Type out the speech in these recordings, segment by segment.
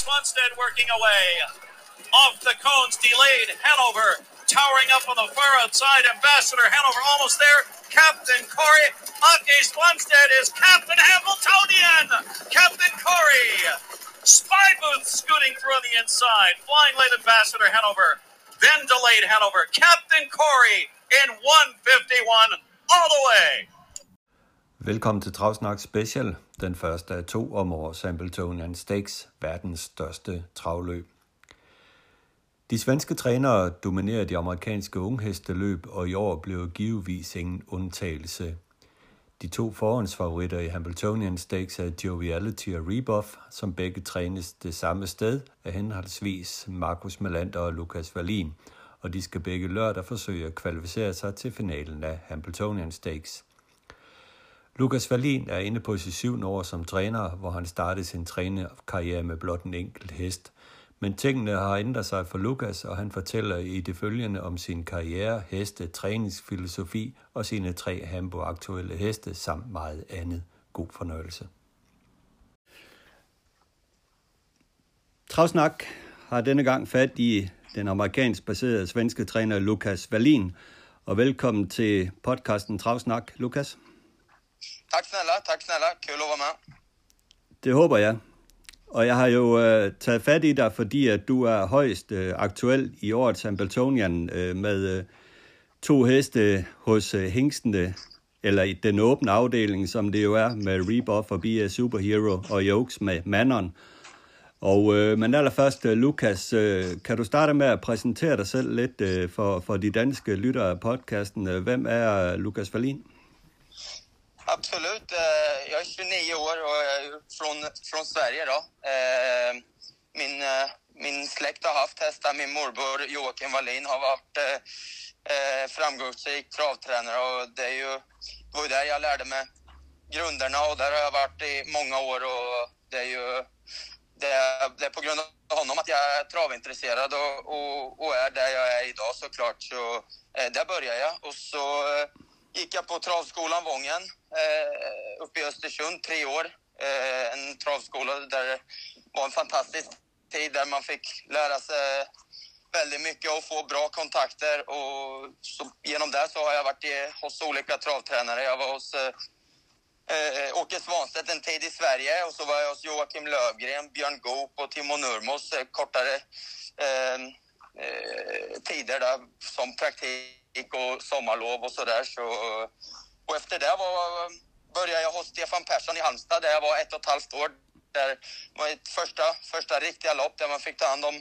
Swanstead working away. Off the cones, delayed. Hanover towering up on the far outside. Ambassador Hanover almost there. Captain Corey. Aki Swanstead is Captain Hamiltonian. Captain Corey. Spy Booth scooting through on the inside. Flying late Ambassador Hanover. Then delayed Hanover. Captain Corey in 151 all the way. Velkommen til Travsnak Special, den første af to om års Hambletonian Stakes, verdens største travløb. De svenske trænere dominerer de amerikanske unghesteløb, og i år blev givetvis ingen undtagelse. De to forhåndsfavoritter i Hamiltonian Stakes er Joviality og Rebuff, som begge trænes det samme sted af henholdsvis Markus Melander og Lukas Wallin, og de skal begge lørdag forsøge at kvalificere sig til finalen af Hamiltonian Stakes. Lukas Wallin er inde på sit syvende år som træner, hvor han startede sin trænerkarriere med blot en enkelt hest – men tingene har ændret sig for Lukas, og han fortæller i det følgende om sin karriere, heste, træningsfilosofi og sine tre Hamburg-aktuelle heste samt meget andet. God fornøjelse. Travsnak har denne gang fat i den amerikansk baserede svenske træner Lukas Wallin. Og velkommen til podcasten Travsnak, Lukas. Tack snälla, tack snälla. Kul att vara med. Det håber jeg. Og jeg har jo øh, taget fat i dig, fordi at du er højst øh, aktuel i årets Hambletonian øh, med øh, to heste hos øh, Hængstende, eller i den åbne afdeling, som det jo er, med Rebuff og BS Superhero og Jokes med Manon. Og øh, men allerførst, øh, Lukas, øh, kan du starte med at præsentere dig selv lidt øh, for, for de danske lyttere af podcasten? Øh, hvem er øh, Lukas Wallin? Absolut. Eh, jag är 29 år och är från, från Sverige. Då. Eh, min, eh, min släkt har haft hästar. Min morbror Joakim Wallin har varit framgångsrik travtränare och det, är ju, det var ju där jag lärde mig grunderna och där har jag varit i många år och det är ju det är, det är på grund av honom att jag är travintresserad och, och, och är där jag är idag såklart. Så där började jag och så gick jag på travskolan Vången eh, uppe i Östersund, tre år. Eh, en travskola där det var en fantastisk tid där man fick lära sig väldigt mycket och få bra kontakter. Och så, genom det så har jag varit i, hos olika travtränare. Jag var hos eh, eh Åke Svanstedt en tid i Sverige och så var jag hos Joakim Lövgren, Björn Goop och Timo Nurmos eh, kortare eh, eh, tider där som praktik och sommarlov och sådär. Så, och efter det var, började jag hos Stefan Persson i Halmstad där jag var ett och ett halvt år. Det var mitt första, första riktiga lopp där man fick ta hand om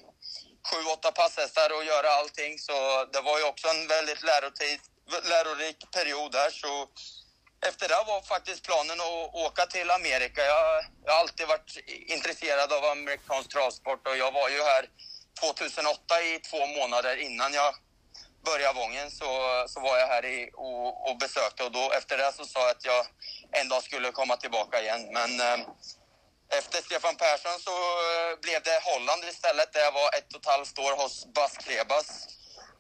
sju, åtta passhästar och göra allting. Så det var ju också en väldigt lärotid, lärorik period där. Så efter det var faktiskt planen att åka till Amerika. Jag, jag har alltid varit intresserad av amerikansk travsport och jag var ju här 2008 i två månader innan jag börja Vången så, så var jag här i, och, och besökte och då efter det så sa jag att jag en dag skulle komma tillbaka igen. Men eh, efter Stefan Persson så eh, blev det Holland istället där jag var ett och ett halvt år hos Bas Krebas.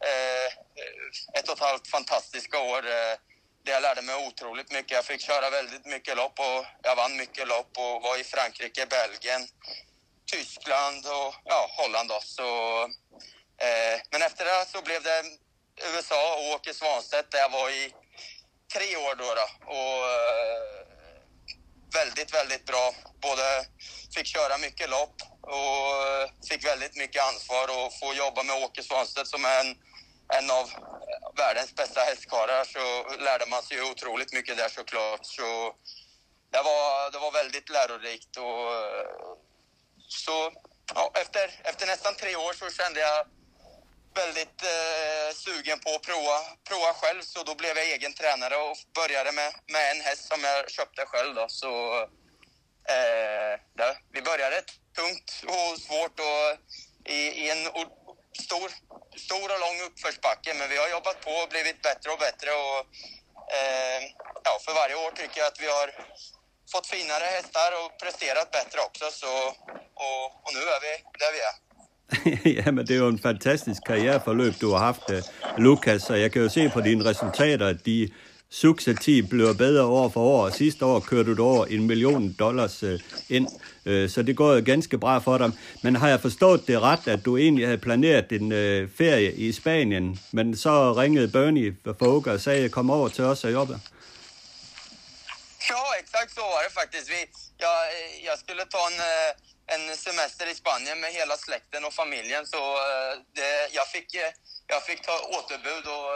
Eh, eh, ett och ett halvt fantastiska år eh, där jag lärde mig otroligt mycket. Jag fick köra väldigt mycket lopp och jag vann mycket lopp och var i Frankrike, Belgien, Tyskland och ja, Holland. Då. Så, eh, men efter det så blev det USA och Åke Svanstedt där jag var i tre år då. då. Och eh, väldigt, väldigt bra. Både fick köra mycket lopp och eh, fick väldigt mycket ansvar och få jobba med Åke Svanstedt som är en, en av eh, världens bästa hästkarlar så lärde man sig otroligt mycket där såklart. Så det var, det var väldigt lärorikt och så ja, efter, efter nästan tre år så kände jag väldigt eh, sugen på att prova, prova själv så då blev jag egen tränare och började med, med en häst som jag köpte själv. Då. Så, eh, där, vi började tungt och svårt och i, i en stor, stor och lång uppförsbacke men vi har jobbat på och blivit bättre och bättre. Och, eh, ja, för varje år tycker jag att vi har fått finare hästar och presterat bättre också. Så, och, och nu är vi där vi är. Ja, men det är jo en fantastisk karriereforløb, du har haft, øh, Lukas, og jeg kan jo se på dine resultater, at de successivt bliver bedre år for år. Sidste år kørte du over en million dollars øh, ind, øh, så det går ganske bra for dig. Men har jeg forstået det ret, at du egentlig havde planeret en ferie i Spanien, men så ringede Bernie Fogg og sagde, kom over til os og jobbe? Ja, exakt så var det faktiskt. Vi, jag, jag skulle ta en, en semester i Spanien med hela släkten och familjen. Så eh, det, jag, fick, eh, jag fick ta återbud och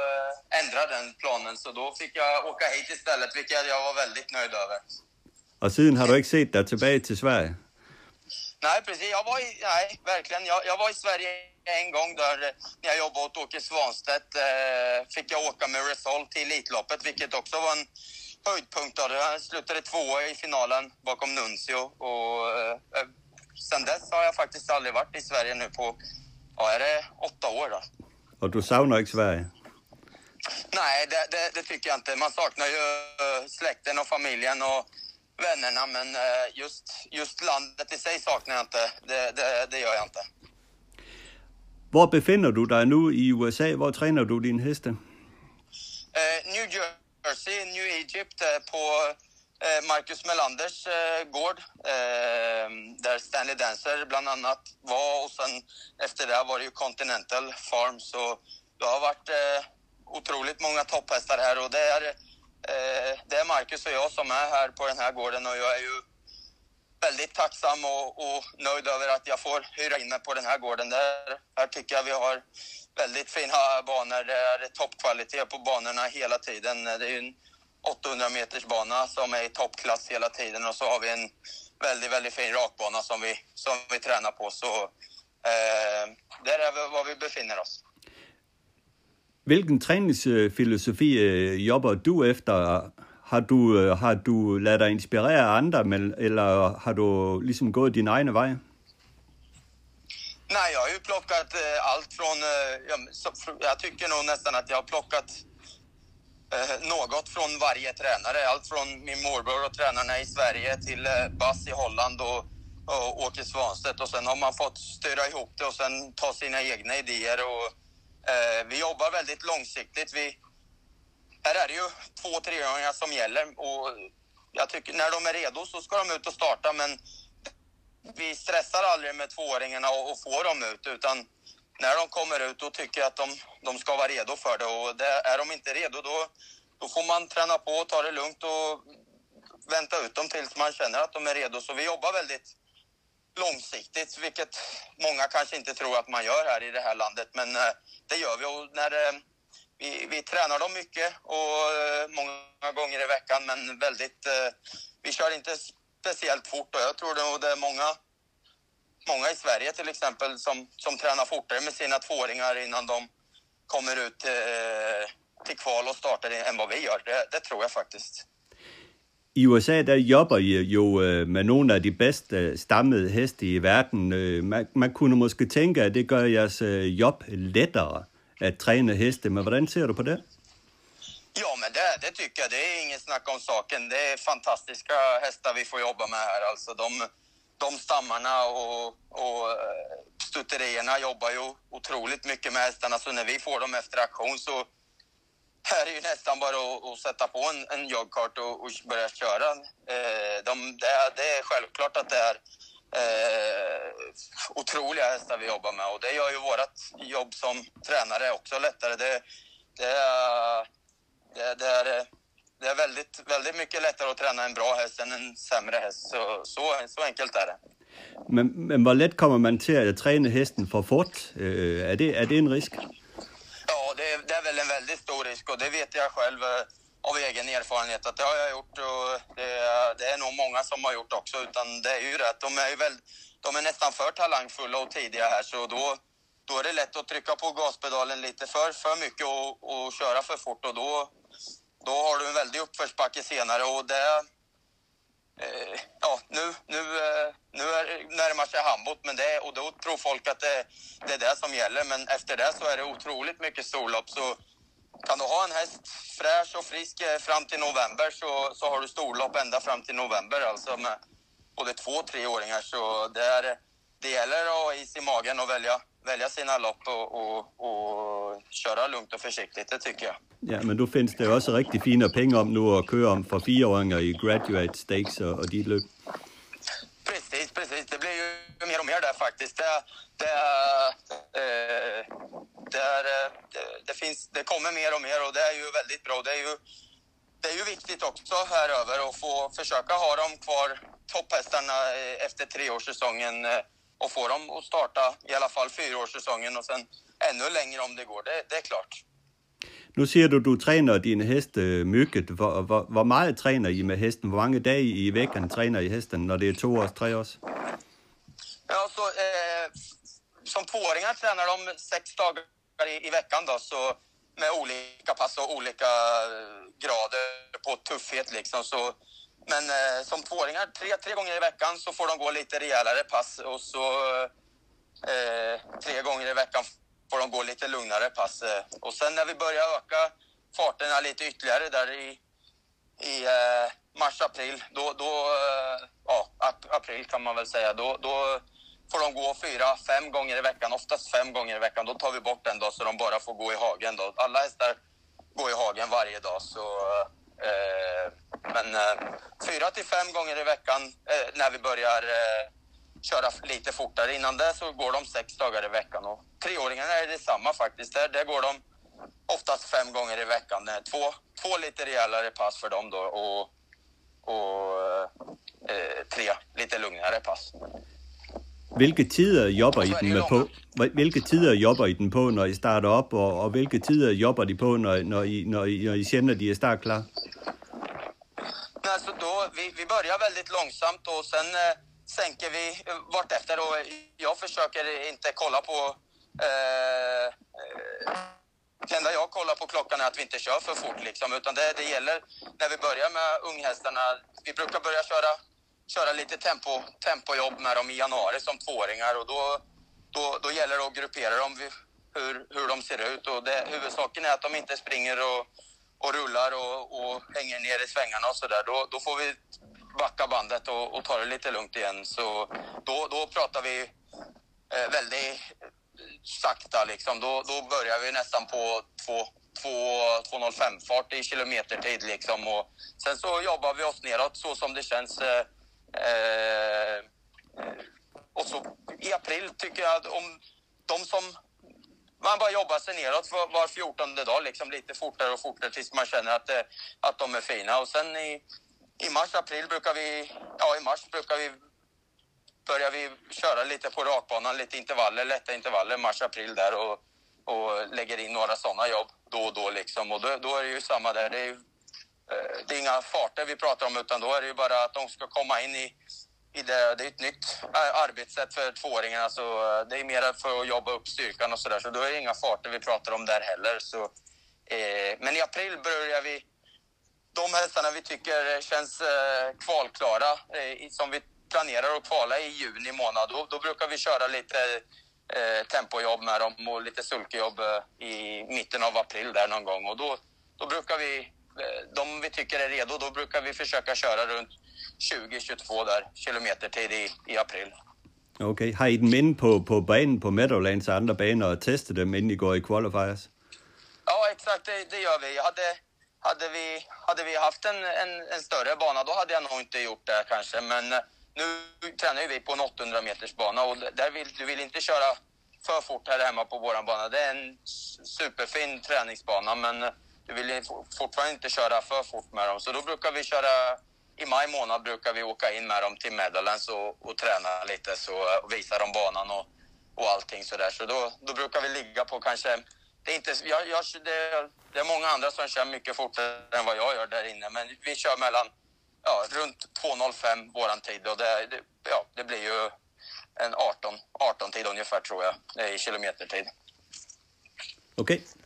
ändra den planen. Så då fick jag åka hit istället, vilket jag var väldigt nöjd över. Och sedan har du inte sett dig tillbaka till Sverige? Nej, precis. Jag var i, nej, verkligen. Jag, jag var i Sverige en gång där när jag jobbade åt Åke Svanstedt. Eh, fick jag åka med Resolve till Elitloppet, vilket också var en höjdpunkter. Jag slutade tvåa i finalen bakom Nuncio och eh, sen dess har jag faktiskt aldrig varit i Sverige nu på, ja är det åtta år då. Och du saknar inte Sverige? Nej, det, det, det, tycker jag inte. Man saknar ju uh, släkten och familjen och vännerna men uh, just, just landet i sig saknar jag inte. Det, det, det gör jag inte. Var befinner du dig nu i USA? Var tränar du din häst? Uh, New Jersey New Egypt eh, på eh, Eh, Marcus Melanders eh, gård eh, där Stanley Dancer bland annat var och sen efter det var det ju Continental Farm så det har varit otroligt många topphästar här och det är, det är Marcus och jag som är här på den här gården och jag är ju väldigt tacksam och, och nöjd över att jag får hyra in mig på den här gården. Där, här tycker jag vi har väldigt fina banor. Det är toppkvalitet på banorna hela tiden. Det är en 800 meters bana som är i toppklass hela tiden och så har vi en väldigt, väldigt fin rakbana som vi, som vi tränar på. Så eh, där är vi var vi befinner oss. Vilken träningsfilosofi øh, jobbar du efter? Har du, øh, har du ladet dig inspirere af andre, eller har du ligesom gået din egne vej? Nej, jag har ju plockat eh, allt från... Eh, jag tycker nog nästan att jag har plockat eh, något från varje tränare. Allt från min morbror och tränarna i Sverige till eh, Bass i Holland och, och Åke Svanstedt. Och sen har man fått styra ihop det och sen ta sina egna idéer. Och, eh, vi jobbar väldigt långsiktigt. Vi, här är det ju två treåringar som gäller och jag tycker när de är redo så ska de ut och starta men vi stressar aldrig med tvååringarna och, och får dem ut utan när de kommer ut då tycker jag att de, de ska vara redo för det och det, är de inte redo då, då får man träna på och ta det lugnt och vänta ut dem tills man känner att de är redo. Så vi jobbar väldigt långsiktigt, vilket många kanske inte tror att man gör här i det här landet. Men eh, det gör vi och när eh, vi, vi tränar dem mycket och eh, många gånger i veckan, men väldigt... Eh, vi kör inte speciellt fort och jag tror det är många, många i Sverige till exempel som, som tränar fortare med sina tvååringar innan de kommer ut till, eh, till kval och startar än vad vi gör. Det, det tror jag faktiskt. I USA der jobber I jo øh, med nogle af de bedste stammede heste i verden. Øh, man, man kunne måske tænke, at det gør jeres øh, job lettere at træne heste, men hvordan ser du på det? Ja, men det, det tycker jag. Det är inget snack om saken. Det är fantastiska hästar vi får jobba med här. Alltså de, de stammarna och, och eh, stutterierna jobbar ju otroligt mycket med hästarna. Så när vi får dem efter aktion så är det ju nästan bara att, att sätta på en, en joggkart och, och börja köra. Eh, de, det, det, är självklart att det är eh, otroliga hästar vi jobbar med och det gör ju vårt jobb som tränare också lättare. Det, det det, det, är, det är väldigt, väldigt mycket lättare att träna en bra häst än en sämre häst. Så, så, så enkelt är det. Men, men hvor let kommer man till att träna hästen för fort? Uh, är, det, är det en risk? Ja, det, det, är väl en väldigt stor risk och det vet jag själv uh, av egen erfarenhet att det har jag gjort och det, det, är nog många som har gjort också. Utan det är ju rätt, de är ju väl, de är nästan för talangfulla och tidiga här så då, då är det lätt att trycka på gaspedalen lite för, för mycket och, och köra för fort och då, då har du en väldig uppförsbacke senare och det... Eh, ja, nu, nu, eh, nu är, närmar sig handboll men det, och då tror folk att det, det är det som gäller. Men efter det så är det otroligt mycket storlopp. Så kan du ha en häst fräsch och frisk eh, fram till november så, så har du storlopp ända fram till november. Alltså med både två och treåringar. Så det, är, det gäller att ha is i magen och välja, välja sina lopp och, och, och köra lugnt och försiktigt, det tycker jag. Ja, men då finns det också riktigt fina pengar om nu att köra om för fyraåringar i graduate stakes och, och de löp. Precis, precis. Det blir ju mer och mer där faktiskt. Det, det, eh, det, eh, det, det, finns, det kommer mer och mer och det är ju väldigt bra. Det är ju, det är ju viktigt också här över att få försöka ha dem kvar, topphästarna, eh, efter treårssäsongen eh, och få dem att starta i alla fall fyraårssäsongen och sen ännu längre om det går. Det, det är klart. Nu ser du, du tränar din häst mycket. Hvor, hvor, hvor meget tränar I med hästen? Hvor mange dage i veckan tränar I hästen när det är två års, tre års? Ja, så, eh, som tvååringar tränar de sex dagar i, i veckan då, så med olika pass och olika grader på tuffhet liksom. Så, men eh, som tvååringar, tre, tre gånger i veckan så får de gå lite rejälare pass och så eh, tre gånger i veckan får de gå lite lugnare pass. Eh. Och sen när vi börjar öka farterna lite ytterligare där i, i eh, mars, april, då, då eh, ja, april kan man väl säga, då, då får de gå fyra, fem gånger i veckan, oftast fem gånger i veckan. Då tar vi bort en dag så de bara får gå i hagen. Då. Alla hästar går i hagen varje dag. Så, eh, Eh, men eh, fyra till fem gånger i veckan eh, när vi börjar köra lite fortare. Innan det så går de sex dagar i veckan. Och treåringarna är detsamma faktiskt. Där, där går de oftast fem gånger i veckan. Två, två lite rejälare pass för dem då och, och eh, tre lite lugnare pass. Hvilke tider jobber I den med på? Hvilke tider jobber I den på, når I starter op, og, og hvilke tider jobber de på, når, når, I, når, I, når I känner de är startklar? Alltså då, vi, vi börjar väldigt långsamt och sen eh, sänker vi vartefter. Och jag försöker inte kolla på... Eh, eh, det enda jag kollar på klockan är att vi inte kör för fort. Liksom, utan det, det gäller när vi börjar med unghästarna. Vi brukar börja köra köra lite tempo, tempojobb med dem i januari som tvååringar och då, då, då gäller det att gruppera dem hur, hur de ser ut. Och det, huvudsaken är att de inte springer och, och rullar och, och hänger ner i svängarna och sådär. Då, då får vi backa bandet och, och ta det lite lugnt igen. Så då, då pratar vi eh, väldigt sakta liksom. Då, då börjar vi nästan på 2.05 fart i kilometertid liksom. Och sen så jobbar vi oss neråt så som det känns. Eh, Eh, och så i april tycker jag att om de som... Man bara jobbar sig neråt var, var 14 dag, liksom lite fortare och fortare tills man känner att, eh, att de är fina. Och sen i, i mars, april brukar vi... Ja, i mars brukar vi börjar vi köra lite på rakbanan, lite intervaller, lätta intervaller, mars, april där och, och lägger in några sådana jobb då och då liksom. Och då, då är det ju samma där. Det är Eh, det är inga farter vi pratar om utan då är det ju bara att de ska komma in i, i det. Det är ett nytt eh, arbetssätt för tvååringarna så eh, det är mer för att jobba upp styrkan och sådär. Så då är det inga farter vi pratar om där heller. Så, eh, men i april börjar vi de hästarna vi tycker känns eh, kvalklara, eh, som vi planerar att kvala i juni månad, då, då brukar vi köra lite eh, tempojobb med dem och lite sulkejobb i mitten av april där någon gång. Och då, då brukar vi de vi tycker är redo, då brukar vi försöka köra runt 20-22 där, kilometertid i, i april. Okej, okay. har I dem inde på, på banen på Meadowlands och andra banor och testat dem innan ni går i qualifiers? Ja, exakt, det, det gör vi. Hade, hade vi. hade vi haft en, en, en, större bana, då hade jag nog inte gjort det kanske. Men nu tränar vi på en 800 meters bana och där vill, du vill inte köra för fort här hemma på våran bana. Det är en superfin träningsbana, men du vill fortfarande inte köra för fort med dem. Så då brukar vi köra, i maj månad brukar vi åka in med dem till Meadowlands och, och träna lite så, och visa dem banan och, och allting sådär. Så då, då brukar vi ligga på kanske, det är, inte, jag, jag, det, det är många andra som kör mycket fortare än vad jag gör där inne, men vi kör mellan, ja, runt 2.05 våran tid och det, det, ja, det blir ju en 18, 18 tid ungefär tror jag, eh, i kilometertid. Okej. Okay.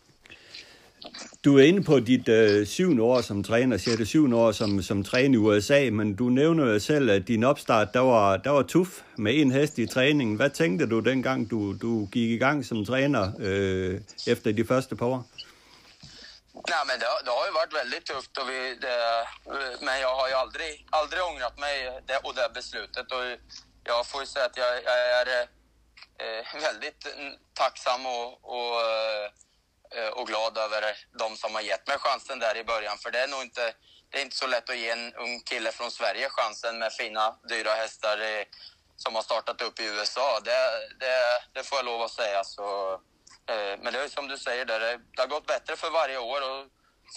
Du er inde på dit øh, syvende år som træner, sjette syvende år som, som træner i USA, men du nævner jo selv, at din opstart, der var, der var tuff med en hest i træningen. Hvad tænkte du dengang, du, du gik i gang som træner øh, efter de første par år? Nej, men det, det har ju varit väldigt tufft och vi, det, men jag har ju aldrig, aldrig ångrat mig det, och det beslutet. Och jag får ju säga att jag, jag är eh, øh, väldigt tacksam och, øh, och, eh, Eh, och glad över de som har gett mig chansen där i början. För det är nog inte, det är inte så lätt att ge en ung kille från Sverige chansen med fina, dyra hästar som har startat upp i USA. Det, det, det får jag lov att säga. Så, eh, men det är som du säger, det, det har gått bättre för varje år. Och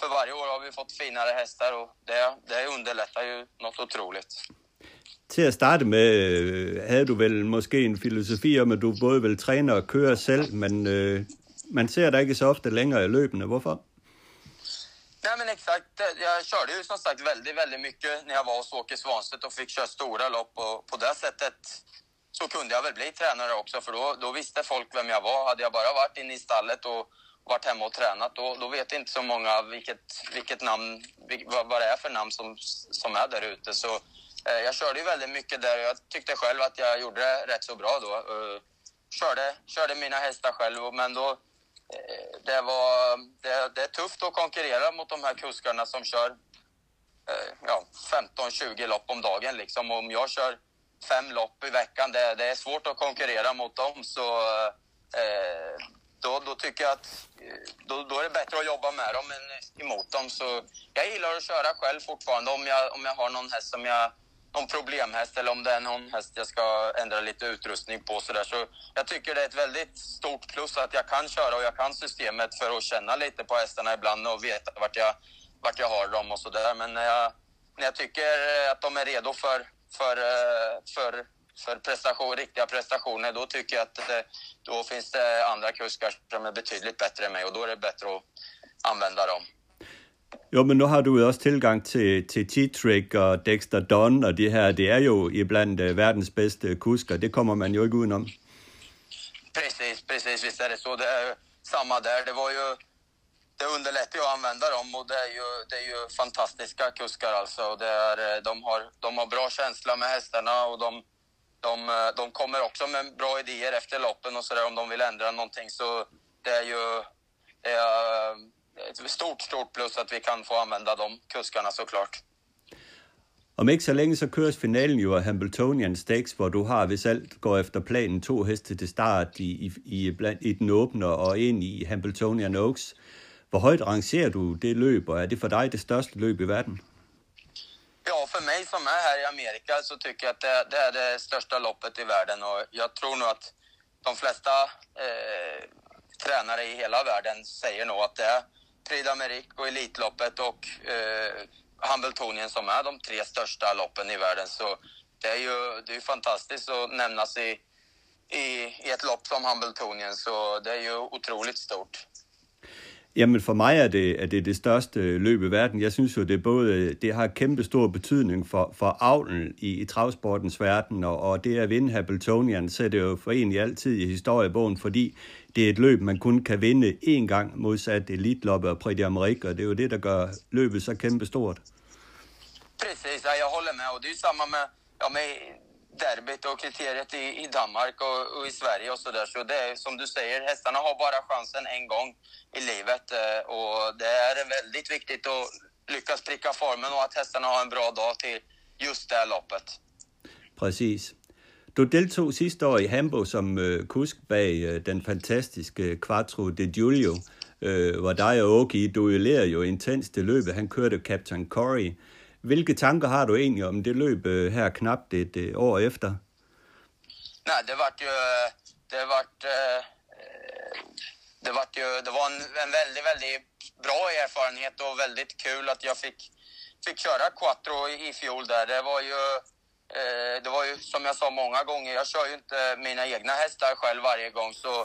för varje år har vi fått finare hästar och det, det underlättar ju något otroligt. Till att starta med øh, hade du väl måske en filosofi om, att du både vill träna och köra själv, men øh, men man ser dig inte så ofta längre i løbende. varför? Nej men exakt, jag körde ju som sagt väldigt, väldigt mycket när jag var hos Åke Svanstedt och fick köra stora lopp och på det sättet så kunde jag väl bli tränare också för då, då visste folk vem jag var. Hade jag bara varit inne i stallet och varit hemma och tränat då, då vet inte så många vilket, vilket namn, vad, vad det är för namn som, som är där ute. Så eh, jag körde ju väldigt mycket där och jag tyckte själv att jag gjorde det rätt så bra då. Eh, körde, körde mina hästar själv men då det, var, det, det, är tufft att konkurrera mot de här kuskarna som kör eh, ja, 15-20 lopp om dagen. Liksom. Om jag kör fem lopp i veckan, det, det är svårt att konkurrera mot dem. Så eh, då, då tycker jag att eh, då, då, är det bättre att jobba med dem än emot dem. Så jag gillar att köra själv fortfarande om jag, om jag har någon häst som jag någon problemhäst eller om det är någon häst jag ska ändra lite utrustning på. Så, där. så jag tycker det är ett väldigt stort plus att jag kan köra och jag kan systemet för att känna lite på hästarna ibland och veta vart jag, vart jag har dem och sådär. Men när jag, när jag tycker att de är redo för, för, eh, för, för prestation, riktiga prestationer, då tycker jag att det då finns det andra kuskar som är betydligt bättre än mig och då är det bättre att använda dem. Jo, men nu har du jo også tilgang til, til T-Trick og Dexter Dunn og det her. Det er jo ibland uh, øh, verdens bedste kusker. Det kommer man jo ikke udenom. Precis, precis. Visst är det så. Det är samma där. Det var ju... Det underlättar ju att använda dem och det är ju, det är ju fantastiska kuskar alltså. och Det är, eh, de, har, de har bra känsla med hästarna och de, de, eh, de kommer också med bra idéer efter loppen och sådär om de vill ändra någonting. Så det är ju... Det är, eh, ett stort, stort plus att vi kan få använda de kuskarna såklart. Om ikke så længe så køres finalen jo af Hambletonian Stakes, hvor du har, hvis alt går efter planen, to heste til start i, i, i, blandt, i den åbne og en i Hambletonian Oaks. Hvor højt rangerer du det løb, og er det for dig det største løb i verden? Ja, för mig som är här i Amerika så tycker jag att det, det är det största loppet i världen och jag tror nog att de flesta eh, tränare i hela världen säger nog att det är Prix d'Amérique och Elitloppet och eh, Hambletonien som är de tre största loppen i världen. Så det är ju det är fantastiskt att nämnas i, i, i ett lopp som Hamiltonien. så det är ju otroligt stort. Jamen for mig er det, er det det største løb i verden. Jeg synes jo, det, både, det har kæmpe stor betydning for, for avlen i, i travsportens verden, og, og det at vinde Hambletonian det jo for en i altid i historiebogen, fordi det er et løb, man kun kan vinde én gang modsat Elitloppet og Prix d'Amérique, og det er jo det, der gør løbet så kæmpe stort. Precis, ja, jag håller med. Och det är samma med, ja, med derbyt och kriteriet i, i Danmark och, och i Sverige och sådär. Så det är som du säger, hästarna har bara chansen en gång i livet. Eh, och det är väldigt viktigt att lyckas pricka formen och att hästarna har en bra dag till just det loppet. Precis. Du deltog sidste år i Hamburg som øh, kusk bag øh, den fantastiske Quattro de Giulio, øh, hvor dig og Åke duellerer jo intens det løbet. Han kørte Captain Corey. Hvilke tanker har du egentlig om det løb øh, her knap et øh, år efter? Nej, det var ju, det var, øh, det var ju, det var en, en väldigt, väldigt bra erfarenhet och väldigt kul att jag fick, fick köra Quattro i, i fjol där. Det var ju Eh, det var ju som jag sa många gånger, jag kör ju inte mina egna hästar själv varje gång. Så,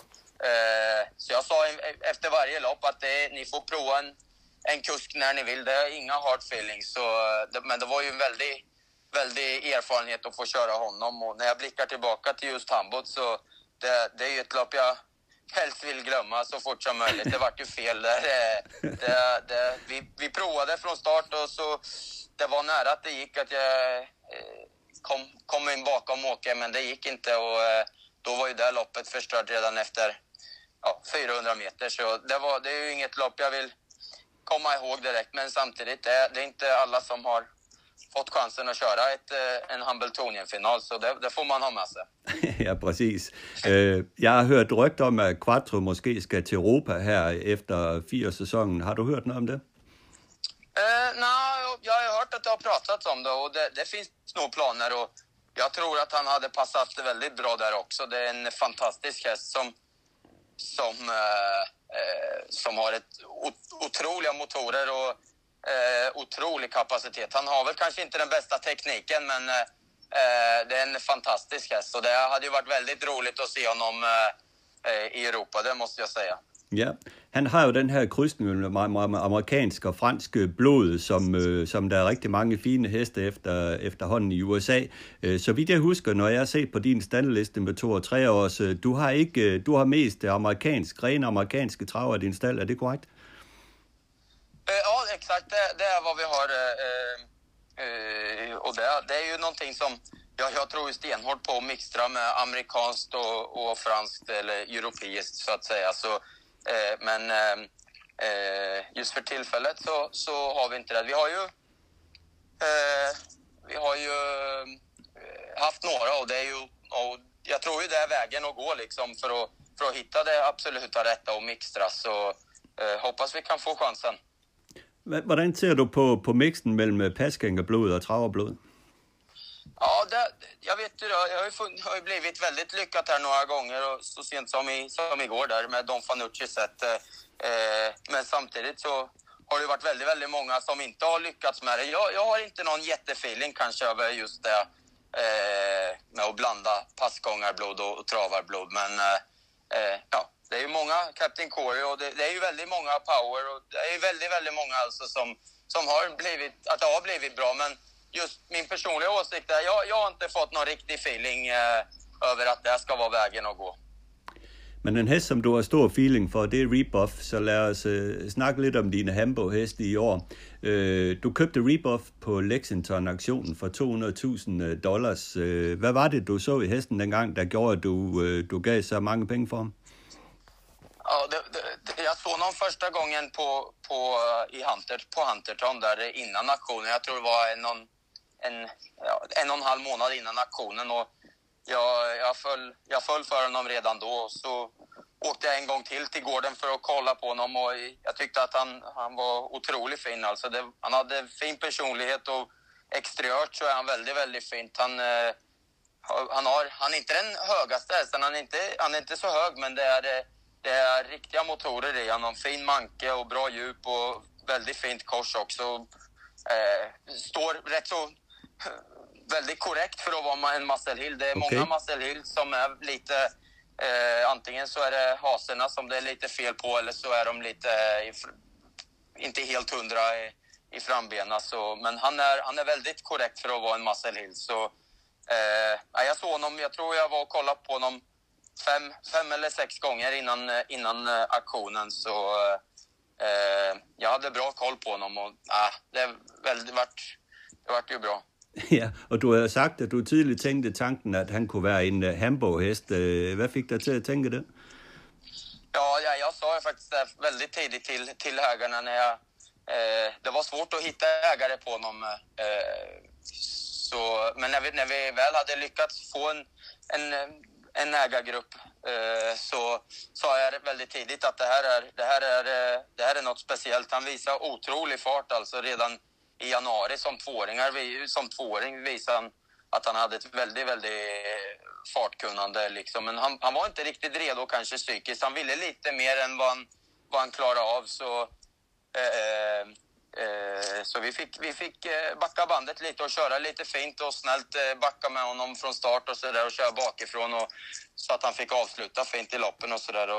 eh, så jag sa efter varje lopp att det, ni får prova en, en kusk när ni vill. Det är inga hard feelings. Så, eh, det, men det var ju en väldig, väldig erfarenhet att få köra honom. Och när jag blickar tillbaka till just Hamburg så det, det är ju ett lopp jag helst vill glömma så fort som möjligt. Det vart ju fel där. Det, det, vi, vi provade från start och så det var nära att det gick att jag eh, kom, kom in bakom Åke, men det gick inte och eh, då var ju det loppet förstört redan efter ja, 400 meter. Så det, var, det är ju inget lopp jag vill komma ihåg direkt, men samtidigt, det, det är inte alla som har fått chansen att köra ett, en Hambletonian-final, så det, det, får man ha med sig. ja, precis. Uh, jag har hört rykter om att Quattro måske ska till Europa här efter fyra säsongen. Har du hört något om det? Uh, Nej, jag har hört att det har pratats om det och det, det finns nog planer. Och jag tror att han hade passat väldigt bra där också. Det är en fantastisk häst som, som, eh, eh som har ett otroliga motorer och eh, otrolig kapacitet. Han har väl kanske inte den bästa tekniken, men eh, eh, det är en fantastisk häst. Och det hade ju varit väldigt roligt att se honom eh, eh i Europa, det måste jag säga. Ja, han har jo den her krydsning med amerikansk og fransk øh, blod, som, øh, som der er rigtig mange fine heste efter, efterhånden i USA. Øh, så vidt jeg husker, når jeg har set på din standliste med to og tre års, øh, du har ikke, øh, du har mest øh, amerikansk, rene amerikanske traver i din stald, er det korrekt? Øh, ja, exakt. Det, det är vad vi har. Och det, det är ju någonting som jag, jag tror stenhårt på att mixtra med amerikanskt och, och franskt eller europeiskt så att säga. Så Eh, men eh, eh, just för tillfället så, så har vi inte det. Vi har ju, eh, vi har ju haft några och det är ju, och jag tror ju det är vägen att gå liksom för att, för att hitta det absoluta rätta och mixtra. Så eh, hoppas vi kan få chansen. Hvordan ser du på, på mixen mellan pasgängarblod och traverblod? Ja, det, jag vet ju Jag har ju, fun- har ju blivit väldigt lyckat här några gånger och så sent som, i, som igår där med Don Fanucci sett. Eh, eh, men samtidigt så har det varit väldigt, väldigt många som inte har lyckats med det. Jag, jag har inte någon jättefeeling kanske över just det eh, med att blanda passgångarblod och, och travarblod. Men eh, eh, ja, det är ju många, Captain Corey, och det, det, är ju väldigt många power och det är ju väldigt, väldigt många alltså som, som har blivit, att det har blivit bra. Men just min personliga åsikt är, jag, jag har inte fått någon riktig feeling eh, över att det här ska vara vägen att gå. Men en häst som du har stor feeling för, det är Rebuff, så låt oss uh, snacka lite om dina Hambo-hästar i år. Uh, du köpte Rebuff på Lexington-auktionen för 200 000 dollars. Uh, vad var det du såg i hästen den gång, där gjorde att du, uh, du gav så många pengar för honom? Ja, det, det, jag såg honom första gången på, på, i Hunter, på Hunterton där innan auktionen. Jag tror det var någon en, ja, en och en halv månad innan aktionen. Och jag, jag, föll, jag föll för honom redan då. Så åkte jag en gång till till gården för att kolla på honom och jag tyckte att han, han var otroligt fin. Alltså det, han hade fin personlighet och exteriört så är han väldigt, väldigt fint. Han, eh, han, har, han är inte den högaste hästen, han är inte, han är inte så hög men det är, det är riktiga motorer i honom. Fin manke och bra djup och väldigt fint kors också. Eh, står rätt så väldigt korrekt för att vara en Muscle Hill. Det är okay. många Muscle Hill som är lite... Eh, antingen så är det haserna som det är lite fel på eller så är de lite... Eh, inte helt hundra i, i frambena. Så, men han är, han är väldigt korrekt för att vara en Muscle Hill. Så, eh, jag såg honom, jag tror jag var och kollade på honom fem, fem eller sex gånger innan, innan uh, aktionen. Så uh, jag hade bra koll på honom och det, väldigt, vart, det vart ju bra. Ja, och du har sagt, att du tidigt tänkte tanken att han kunde vara en øh, uh, Hamburg-häst. Uh, øh, vad fick dig till att tänka det? Ja, ja, jag sa ju faktiskt det øh, väldigt tidigt till, till ägarna när jag... Eh, det var svårt att hitta ägare på honom. Eh, så, men när vi, när vi väl hade lyckats få en, en, en ägargrupp eh, så sa jag väldigt tidigt att det här, är, det, här är, det här är något speciellt. Han visar otrolig fart alltså redan i januari som tvååringar, som tvååring visade han att han hade ett väldigt, väldigt fartkunnande. Liksom. Men han, han var inte riktigt redo kanske psykiskt. Han ville lite mer än vad han, vad han klarade av. Så, eh, eh, eh så vi fick, vi fick eh, backa bandet lite och köra lite fint och snällt eh, backa med honom från start och så där och köra bakifrån och, så att han fick avsluta fint i loppen och så där.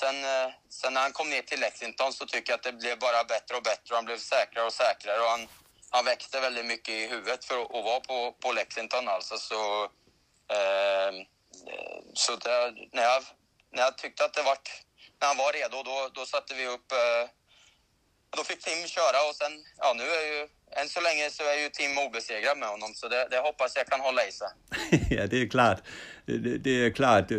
Sen, eh, sen när han kom ner till Lexington så tycker jag att det blev bara bättre och bättre. Och han blev säkrare och säkrare och han, han växte väldigt mycket i huvudet för att, att vara på, på Lexington alltså. Så, eh, så det, när, jag, när jag tyckte att det var, när han var redo, då, då satte vi upp eh, då fick Tim köra och sen, ja nu är ju, än så länge så är ju Tim obesegrad med honom så det, det hoppas jag kan hålla i sig. ja, det är klart. Det, det är klart. Eh,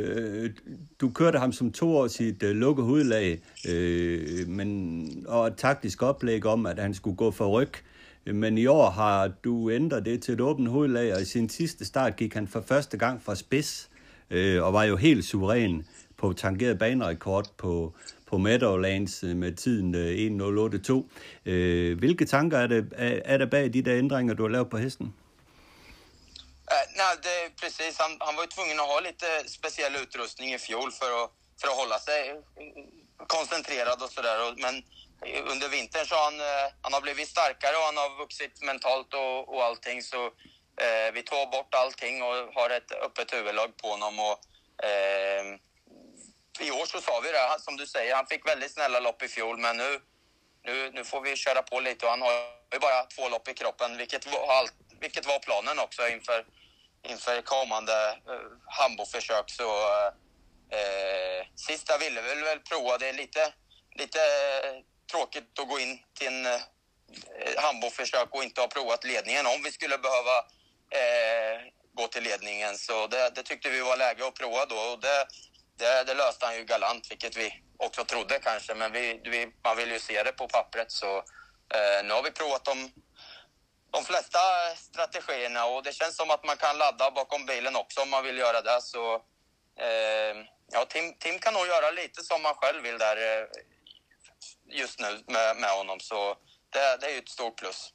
du körde honom som två uh, sitt eh, hovedlag, huvudlag, eh, men, och et taktisk oplæg om, att han skulle gå för ryck. men i år har du ändrat det till ett öppet huvudlag och i sin sista start gick han för första gången från spets, och var ju helt suverän på tangeret banerekord på, på Meadowlands øh, med tiden øh, 1.082. Øh, hvilke tanker er, det, er, er der bag de der ændringer, du har lavet på hesten? Uh, nej, det, precis. Han, han var ju tvungen att ha lite øh, speciell utrustning i fjol för att, för att hålla sig koncentrerad och sådär. Men under vintern så har han, han har blivit starkare och han har vuxit mentalt och, och allting. Så eh, vi tog bort allting och har ett öppet huvudlag på honom. Och, eh, i år så sa vi det, som du säger, han fick väldigt snälla lopp i fjol men nu, nu, nu får vi köra på lite och han har ju bara två lopp i kroppen vilket var, vilket var planen också inför, inför kommande eh, uh, hamboförsök. Så uh, sista ville vi väl prova, det är lite, lite uh, tråkigt att gå in till en uh, Hambo-försök och inte ha provat ledningen om vi skulle behöva gå till ledningen. Så det, det, tyckte vi var läge att prova då och det, det, det, löste han ju galant, vilket vi också trodde kanske. Men vi, vi, man vill ju se det på pappret. Så eh, nu har vi provat de, de flesta strategierna och det känns som att man kan ladda bakom bilen också om man vill göra det. Så eh, ja, Tim, Tim kan nog göra lite som han själv vill där eh, just nu med, med honom. Så det, det är ju ett stort plus.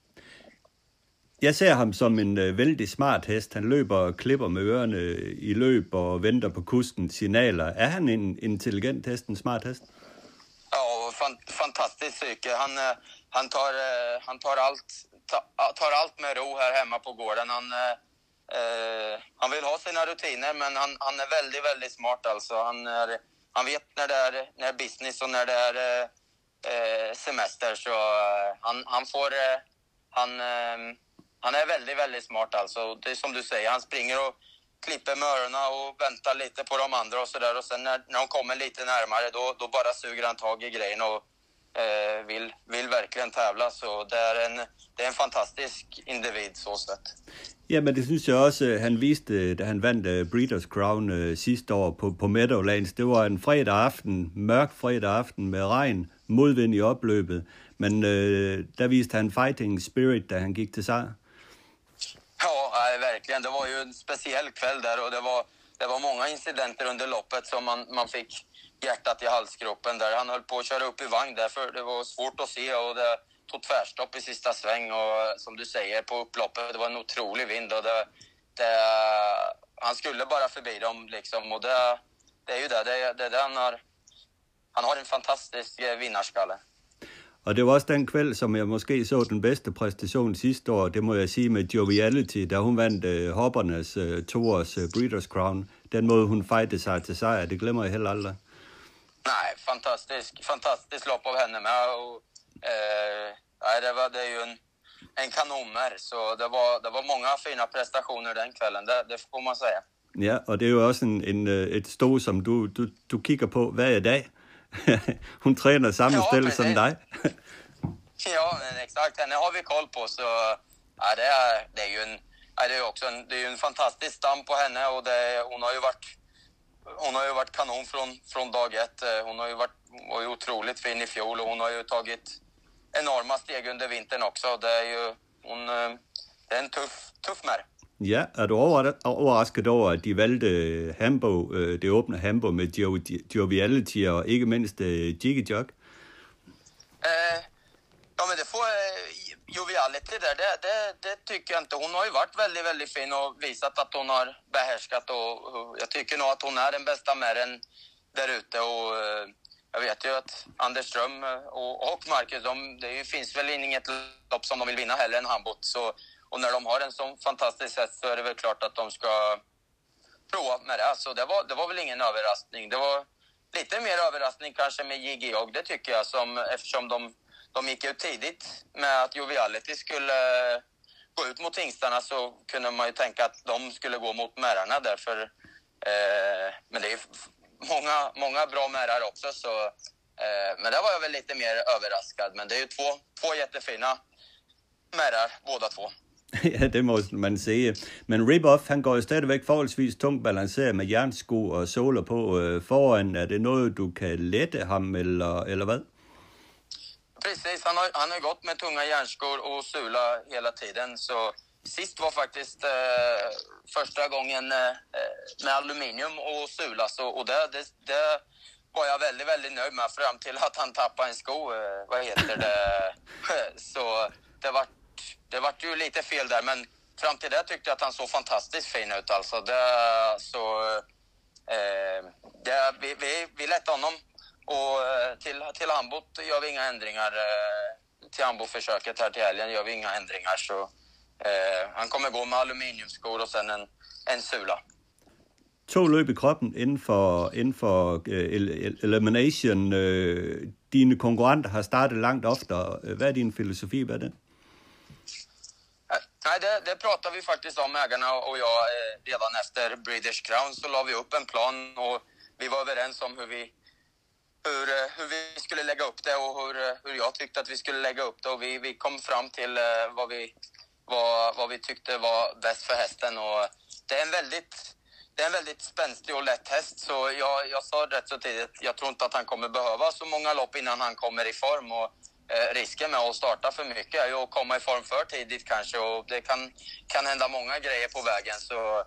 Jeg ser ham som en øh, vældig smart hest. Han løber og klipper med ørerne øh, i løb og venter på kustens signaler. Er han en intelligent hest, en smart hest? Ja, fan, fantastisk psyke. Han, øh, han, tar, øh, han tar, allt, tar allt med ro här hemma på gården. Han, øh, øh han vill ha sina rutiner, men han, han är väldigt, väldigt smart. Alltså. Han, är, han vet när det är, när business och när det är øh, semester. Så han, han får... Han, han är väldigt, väldigt smart alltså. Det är som du säger, han springer och klipper med öronen och väntar lite på de andra och sådär. Och sen när, när de kommer lite närmare då, då bara suger han tag i grejen och eh, vill, vill verkligen tävla. Så det är en, det är en fantastisk individ så sett. Ja, men det syns jag också han visade när han vann eh, Breeders' Crown eh, äh, sista år på, på Meadowlands. Det var en fredag aften, mörk fredag aften med regn, motvind i opløbet. Men eh, äh, där viste han fighting spirit, när han gick till seger. Ja, nej, verkligen. Det var ju en speciell kväll där och det var, det var många incidenter under loppet som man, man fick hjärtat i halsgropen där. Han höll på att köra upp i vagn därför det var svårt att se och det tog tvärstopp i sista sväng och som du säger på upploppet, det var en otrolig vind och det, det, han skulle bara förbi dem liksom och det, det är ju det, det, det, det han har. Han har en fantastisk eh, vinnarskalle. Og det var også den kvæld, som jeg måske så den bedste præstation sidste år, det må jeg sige med Joviality, da hun vandt uh, hoppernes uh, toårs uh, Breeders' Crown. Den måde, hun fejte sig til sejr, det glemmer jeg heller aldrig. Nej, fantastisk, fantastisk lopp av henne med. Och, eh, nej, det, var, det är ju en, en kanonmär, så det var, det var många fina prestationer den kvällen, det, det får man säga. Ja, og det er jo også en, en, et stå, som du, du, du kigger på hver dag. Hon tränar samma ja, ställe som dig. ja, exakt. Henne har vi koll på. Så, ja, det, är, det är ju en, ja, det är också en, det är en fantastisk stam på henne och det, hon har ju varit hon har ju varit kanon från, från dag ett. Hon har ju varit var ju otroligt fin i fjol och hon har ju tagit enorma steg under vintern också. Det är ju hon, det är en tuff, tuff mär. Ja, er du overrasket over, at de valgte Hamburg, øh, det åbne Hamburg med Joviality og ikke mindst øh, Jiggy Jog? Uh, øh, ja, men det får øh, Joviality där, det, det, det, tycker jag inte. Hon har ju varit väldigt, väldigt fin och visat att hon har behärskat och, och jag tycker nog att hon är den bästa märren där ute och uh, jag vet ju att Anders Ström och, och Marcus, de, det finns väl inget lopp som de vill vinna heller än Hambot. Så och när de har en sån fantastisk häst så är det väl klart att de ska prova med det. Så det var, det var väl ingen överraskning. Det var lite mer överraskning kanske med Jiggy och det tycker jag, som, eftersom de, de gick ut tidigt med att Joviality skulle eh, gå ut mot hingstarna så kunde man ju tänka att de skulle gå mot märarna därför. Eh, men det är många, många bra märar också så eh, men där var jag väl lite mer överraskad. Men det är ju två, två jättefina märar båda två. ja, det må man sige. Men Rip-Off, han går jo stadigvæk forholdsvis tungt balanceret med jernsko og soler på øh, foran. Er det noget, du kan lette ham, eller, eller hvad? Precis, han har, han har gått med tunga järnskor och sula hela tiden. Så sist var faktiskt eh, första gången eh, med aluminium och sula. Så, och det, det, det, var jag väldigt, väldigt nöjd med fram till att han tappade en sko. Eh, vad heter det? så det vart, det vart ju lite fel där, men fram till det tyckte jag att han såg fantastiskt fin ut. Alltså det, så, eh, det, vi, vi, vi lättade honom och eh, till, till handbot gör vi inga ändringar. Eh, till handbollförsöket här till helgen gör vi inga ändringar. Så, eh, han kommer gå med aluminiumskor och sen en, en sula. To løb i kroppen inden for, inden for uh, eh, elimination. Uh, dine konkurrenter har startet langt oftere. Hvad er din filosofi med det? Nej, det, det pratade vi faktiskt om, ägarna och jag, eh, redan efter British Crown så la vi upp en plan och vi var överens om hur vi hur, eh, hur vi skulle lägga upp det och hur, eh, hur jag tyckte att vi skulle lägga upp det. Och vi, vi kom fram till eh, vad, vi, vad, vad vi tyckte var bäst för hästen. Och det är en väldigt, det är en väldigt spänstig och lätt häst. Så jag, jag sa rätt så tidigt, jag tror inte att han kommer behöva så många lopp innan han kommer i form. Och, eh, risken med att starta för mycket är ju att komma i form för tidigt kanske. Och det kan, kan hända många grejer på vägen. Så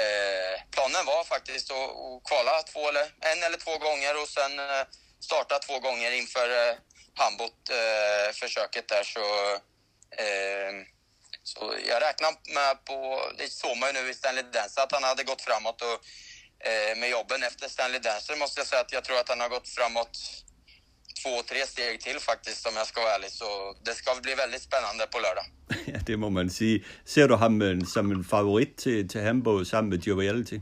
eh, planen var faktiskt att, att kvala två eller, en eller två gånger och sen eh, starta två gånger inför eh, handbollsförsöket eh, där. Så, eh, så jag räknar med på, det såg man ju nu i Stanley Dance, att han hade gått framåt och eh, med jobben efter Stanley Dancer måste jag säga att jag tror att han har gått framåt två, tre steg till faktiskt om jag ska vara ärlig. Så det ska bli väldigt spännande på lördag. ja, det må man sige. Ser du ham som en favorit till, till Hamburg sammen med Joviality?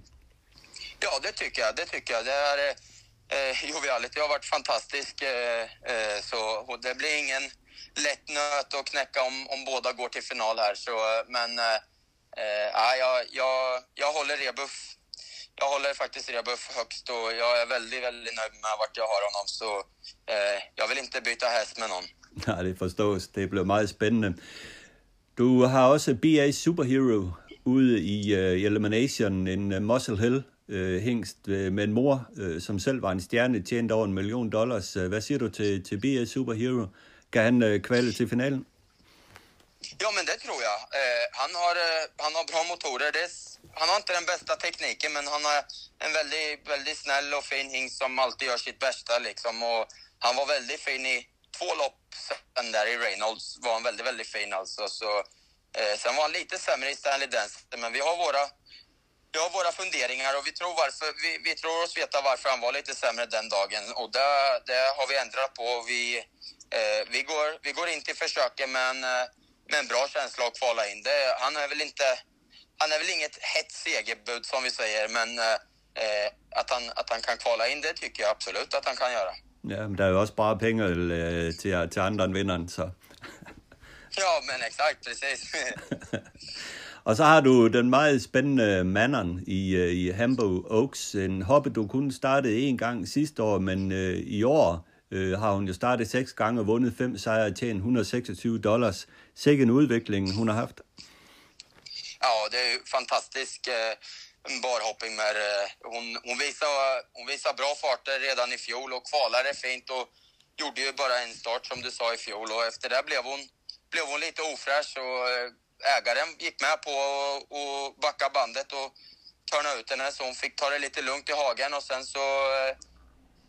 Ja, det tycker jag. Det tycker jag. Det är, eh, Joviality har varit fantastisk. Eh, eh, så det blir ingen lätt nöt att knäcka om, om båda går till final här. Så, men eh, eh, jag, jag, jag håller Rebuff jag håller faktiskt Rebuff högst och jag är väldigt, väldigt nöjd med vart jag har honom. Så eh, jag vill inte byta hæst med någon. Nej, det forstås. Det bliver meget spændende. Du har også BA Superhero ude i uh, Elimination, en uh, Muscle Hill uh, hængst uh, med en mor, uh, som selv var en stjerne, tjente over en million dollars. Uh, hvad siger du til, til BA Superhero? Kan han uh, kvalde til finalen? Ja, men det tror jag. Han, har, han har bra motorer. Det han har inte den bästa tekniken, men han har en väldigt, väldigt snäll och fin hingst som alltid gör sitt bästa. Liksom. Och han var väldigt fin i två lopp sen där i Reynolds. var han väldigt, väldigt fin alltså. Så, eh, sen var han lite sämre i Stanley Dance, men vi har våra vi har våra funderingar och vi tror, varför, vi, vi tror oss veta varför han var lite sämre den dagen. Och det, det har vi ändrat på. Vi, eh, vi, går, vi går in till försöken med en, eh, med en bra känsla att kvala in. Det, han är väl inte han är väl inget hett segerbud som vi säger, men eh, eh, att, han, att han kan kvala in, det tycker jag absolut att han kan göra. Ja, men der er jo også bare penge øh, til, til andre end vinderen, så... ja, men exakt, precis. Og så har du den meget spændende manden i, øh, i Hamburg Oaks, en hoppe, du kun startede en gang sidste år, men øh, i år øh, har hun jo startet seks gange og vundet fem sejre og tjent 126 dollars. Sikke en udvikling, hun har haft. Ja, det är ju fantastisk eh, barhopping med eh, hon, hon, visade, hon visade bra farter redan i fjol och kvalade fint och gjorde ju bara en start som du sa i fjol och efter det blev hon, blev hon lite ofräsch och eh, ägaren gick med på att backa bandet och törna ut henne så hon fick ta det lite lugnt i hagen och sen så eh,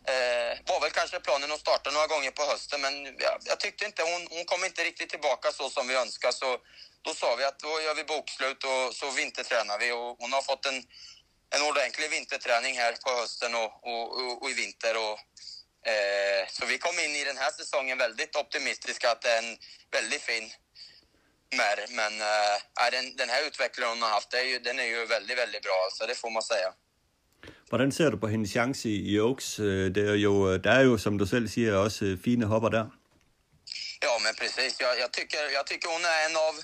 eh, var väl kanske planen att starta några gånger på hösten men jag, jag tyckte inte hon, hon kom inte riktigt tillbaka så som vi önskade så då sa vi att då gör vi bokslut och så vintertränar vi och hon har fått en, en ordentlig vinterträning här på hösten och, och, och, och i vinter. Och, eh, så vi kom in i den här säsongen väldigt optimistiska att det är en väldigt fin mär. Men eh, den, den här utvecklingen hon har haft, det är ju, den är ju väldigt, väldigt bra, så det får man säga. Hvordan ser du på hendes chance i Oaks? Øh, det er jo, øh, der er jo, som du selv siger, også øh, fine hopper der. Ja, men precis. Jag, jag, tycker, jag tycker hon är en av,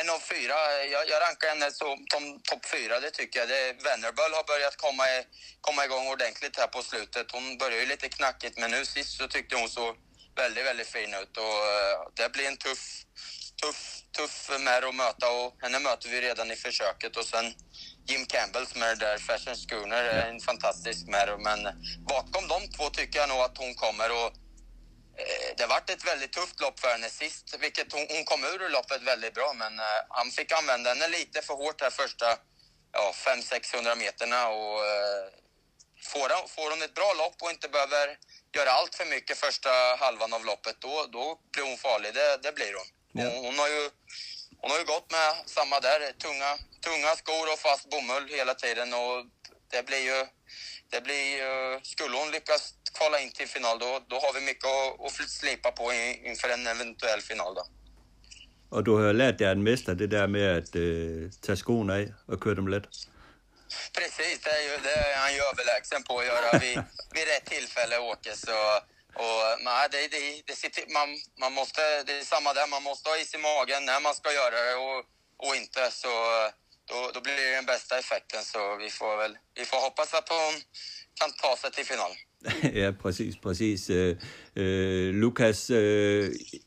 en av fyra. Jag, jag rankar henne som topp fyra, det tycker jag. Det, har börjat komma, komma igång ordentligt här på slutet. Hon började ju lite knackigt, men nu sist så tyckte hon så väldigt, väldigt fin ut. Och, uh, det blir en tuff, tuff, tuff med att möta och henne möter vi redan i försöket. Och sen Jim Campbell som är där, Fashion Schooner, är en fantastisk med Men bakom de två tycker jag nog att hon kommer. Och eh, det vart ett väldigt tufft lopp för henne sist, vilket hon, hon kom ur loppet väldigt bra, men eh, han fick använda henne lite för hårt här första ja, 500-600 meterna och eh, får, hon, får hon ett bra lopp och inte behöver göra allt för mycket första halvan av loppet, då, då blir hon farlig. Det, det blir hon. Ja. Hon, hon, har ju, hon har ju gått med samma där, tunga, tunga skor och fast bomull hela tiden och det blir ju, det blir ju, skulle hon lyckas kvala in till final då, då har vi mycket att, att slipa på in- inför en eventuell final då. Og du har lært dig en mester det der med at øh, tage skoene af og køre dem let. Precis, det är, ju, det är han ju överlägsen på att göra vid, vid rätt tillfälle, Åke. Så, och, eh, nej, det, det, det, sitter, man, man måste, det är samma där, man måste ha is i magen när man ska göra det och, och inte. Så eh, då, då blir det den bästa effekten. Så vi får väl vi får hoppas att hon kan ta sig till final. ja, precis, precis. Uh, uh, Lukas, uh,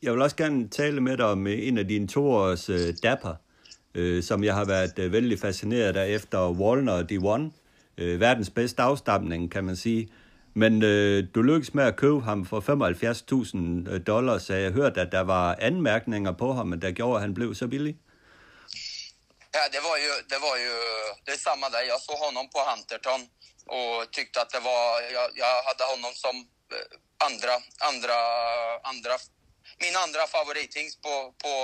jag vill också gärna tala med dig om en av dina toårs uh, dapper, som jag har varit väldigt fascinerad av efter Walner D1. Världens bästa bedste kan man säga. Men øh, du lykkedes med at købe ham for 75.000 øh, dollars, så jeg hørte, at der var anmærkninger på ham, der gjorde, at han blev så billig. Ja, det var ju, det var ju, det är samma där. Jag såg honom på Hunterton och tyckte att det var, jag, jag hade honom som øh, andra, andra, andra, min andra favorithingst på, på,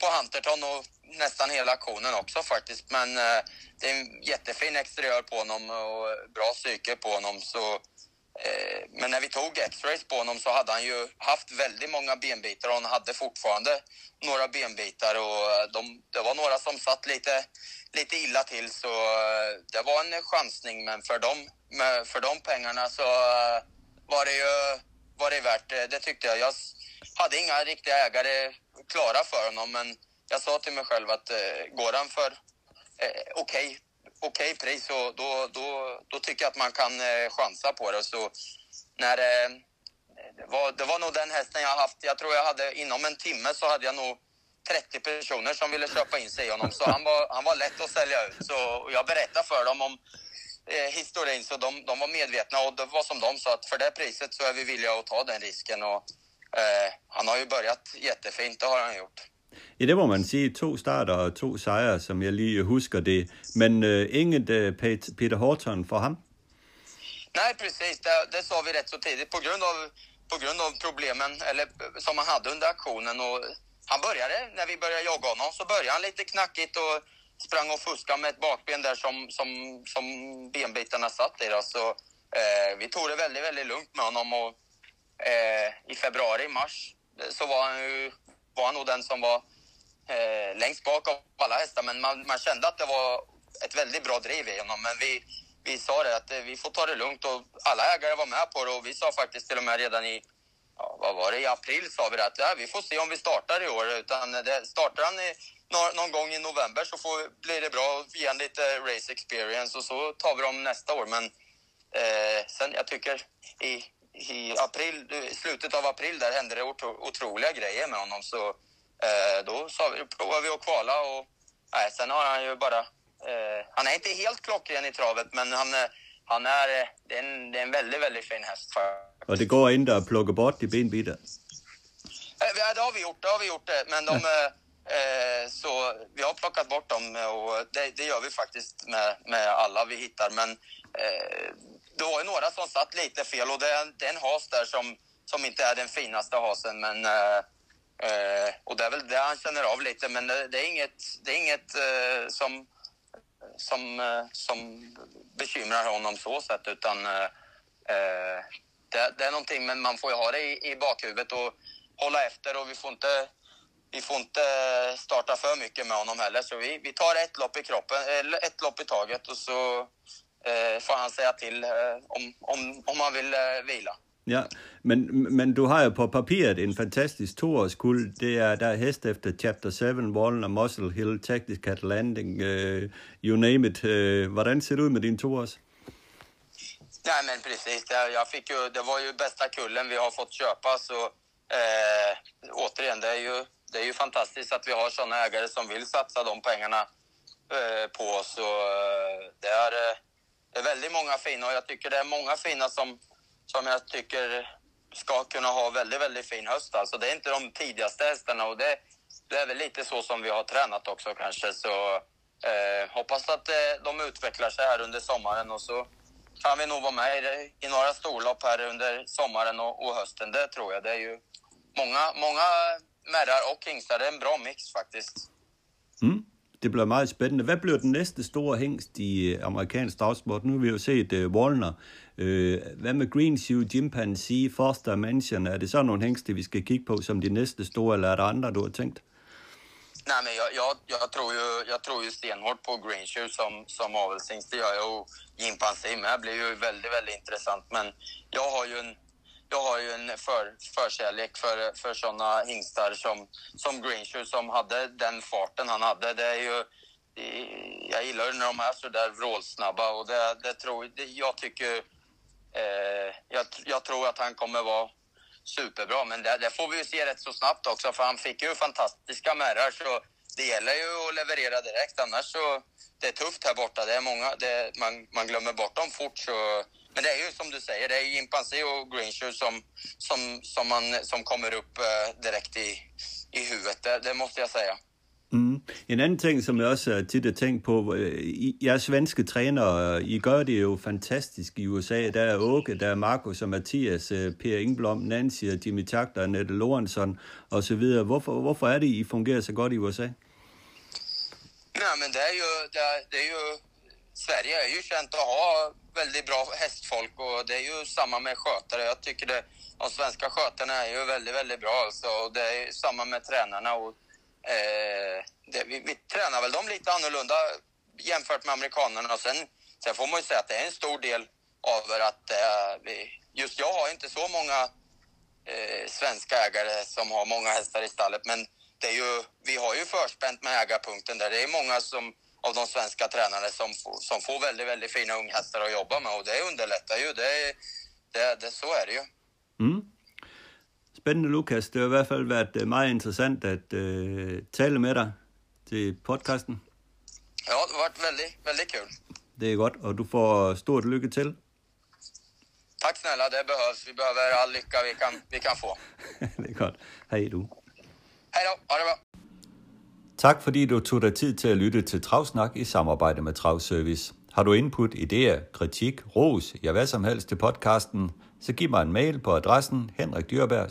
på Hunterton och nästan hela aktionen också faktiskt. Men øh, det är en jättefin exteriör på honom och bra psyke på honom. Så, Eh, men när vi tog X-rays på honom så hade han ju haft väldigt många benbitar och han hade fortfarande några benbitar och eh, de, det var några som satt lite, lite illa till så eh, det var en chansning men för de, för de pengarna så var det ju var det värt det, det tyckte jag. Jag hade inga riktiga ägare klara för honom men jag sa till mig själv att går han för eh, okej okej pris så då, då, då tycker jag att man kan eh, chansa på det. Så när eh, det var, det var nog den hästen jag haft. Jag tror jag hade inom en timme så hade jag nog 30 personer som ville köpa in sig i honom. Så han var, han var lätt att sälja ut. Så jag berättade för dem om eh, historien så de, de var medvetna och det var som de sa att för det priset så är vi villiga att ta den risken. Och, eh, han har ju börjat jättefint, det har han gjort. Ja, det må man sige. To starter og to sejre, som jeg lige husker det. Men øh, inget øh, Peter Horton for ham? Nej, precis. Det, det sa vi rätt så tidigt på grund, av, på grund av problemen eller, som han hade under aktionen. Och han började, när vi började jogga honom, så började han lite knackigt och sprang och fuskade med ett bakben där som, som, som benbitarna satt i. Då. Så, eh, vi tog det väldigt, väldigt lugnt med honom och eh, i februari, mars så var han, ju, var han nog den som var eh, längst bak av alla hästar. Men man, man kände att det var ett väldigt bra driv i honom. Men vi, vi sa det att eh, vi får ta det lugnt och alla ägare var med på det och vi sa faktiskt till och med redan i ja, vad var det, i april sa vi det att ja, vi får se om vi startar i år. Utan det, startar han i, någon gång i november så får, blir det bra ge han lite race experience och så tar vi dem nästa år. Men eh, sen jag tycker i, i april, i slutet av april där hände det otro, otroliga grejer med honom. Så eh, då sa vi, provar vi att kvala och nej, sen har han ju bara, eh, han är inte helt klockren i travet men han, eh, han är, eh, det är, en, det är en väldigt, väldigt fin häst. faktiskt. Og det går inte at plukke bort de benbitter. Eh, Ja, det har vi gjort, det har vi gjort det. Men de, eh, så vi har plockat bort dem och det, det gör vi faktiskt med, med alla vi hittar. Men det var ju några som satt lite fel och det är, det är en has där som, som inte är den finaste hasen. Men, eh, eh, och det är väl det han känner av lite, men det, det är inget, det är inget eh, som, som, eh, som bekymrar honom så sätt utan eh, eh, det, det är någonting, men man får ju ha det i, i bakhuvudet och hålla efter och vi får inte vi får inte starta för mycket med honom heller. Så vi, vi tar ett lopp i kroppen, eller ett lopp i taget och så får han säga till eh, om, om, om han vill eh, vila. Ja, men, men du har jo på papiret en fantastisk toårskuld. Det der er hest efter Chapter 7, Wallen Muscle Hill, Tactical Landing, uh, you name it. Uh, hvordan ser det ud med din toårs? Nej men precis, jag fick ju, det var ju bästa kullen vi har fått köpa så eh, återigen, det är, ju, det är ju fantastiskt att vi har sådana ägare som vill satsa de pengarna eh, på oss. Och, eh, det, är, eh, det är väldigt många fina och jag tycker det är många fina som, som jag tycker ska kunna ha väldigt, väldigt fin höst. Alltså det är inte de tidigaste hästarna och det, det är väl lite så som vi har tränat också kanske. Så eh, hoppas att eh, de utvecklar sig här under sommaren och så kan vi nog vara med i, i några storlopp här under sommaren och, och, hösten. Det tror jag. Det är ju många, många märrar och hingstar. Det är en bra mix faktiskt. Mm. Det bliver meget spændende. Hvad bliver den næste store hængst i øh, amerikansk dragsport? Nu har vi jo set øh, uh, Wallner. Uh, øh, hvad med Green Shoe, Chimpanzee, Foster Mansion? Er det så nogle hængste, vi skal kigge på som de næste store, eller er der andre, du har tænkt? Nej, men jag, jag, jag, tror ju, jag tror ju stenhårt på Green Shoe som, som avelshingst. Det gör jag och Chimpanzee med. blir ju väldigt, väldigt intressant. Men jag har ju en jag har ju en för, förkärlek för, för såna hingstar som, som Greenshoe som hade den farten han hade. Det är ju, jag gillar när de är så där vrålsnabba och det, det tror, det, jag tycker eh, jag, jag, tror att han kommer vara superbra. Men det, det, får vi ju se rätt så snabbt också för han fick ju fantastiska märrar så det gäller ju att leverera direkt annars så det är tufft här borta. Det är många, det, man, man glömmer bort dem fort så men det är ju som du säger, det är Jimpansi och Greenshoe som, som, som, man, som kommer upp uh, direkt i, i huvudet. Det, det måste jag säga. Mm. En anden ting, som jeg også tit har tænkt på, øh, I, jeres svenske trænere, I gør det jo fantastisk i USA. Der er Åke, der er Markus og Mathias, øh, Per Ingblom, Nancy Jimmy Takter, Nette Lorentzen og så videre. Hvorfor, hvorfor er det, I fungerer så godt i USA? Nej, men det är ju, det är, det är ju Sverige är ju känt att ha väldigt bra hästfolk och det är ju samma med skötare. Jag tycker det, de svenska skötarna är ju väldigt, väldigt bra alltså. Och det är samma med tränarna. Och, eh, det, vi, vi, tränar väl dem lite annorlunda jämfört med amerikanerna. Och sen, sen får man ju säga att det är en stor del av att eh, vi, just jag har inte så många eh, svenska ägare som har många hästar i stallet. Men det är ju, vi har ju förspänt med ägarpunkten där. Det är många som av de svenska tränarna som, som får väldigt, väldigt fina unghästar att jobba med och det underlättar ju. Det, det, det, så är det ju. Mm. Spændende, Lukas. Det har i hvert fald været øh, meget interessant at uh, tale med dig til podcasten. Ja, det har varit väldigt, väldigt kul. Det är gott och du får stort lycka till. Tack snälla, det behövs. Vi behöver all lycka vi kan, vi kan få. det är gott. Hej du. Hej då, ha det bra. Tak fordi du tog dig tid til at lytte til Travsnak i samarbejde med Travservice. Har du input, idéer, kritik, ros, ja hvad som helst til podcasten, så giv mig en mail på adressen henrikdyrberg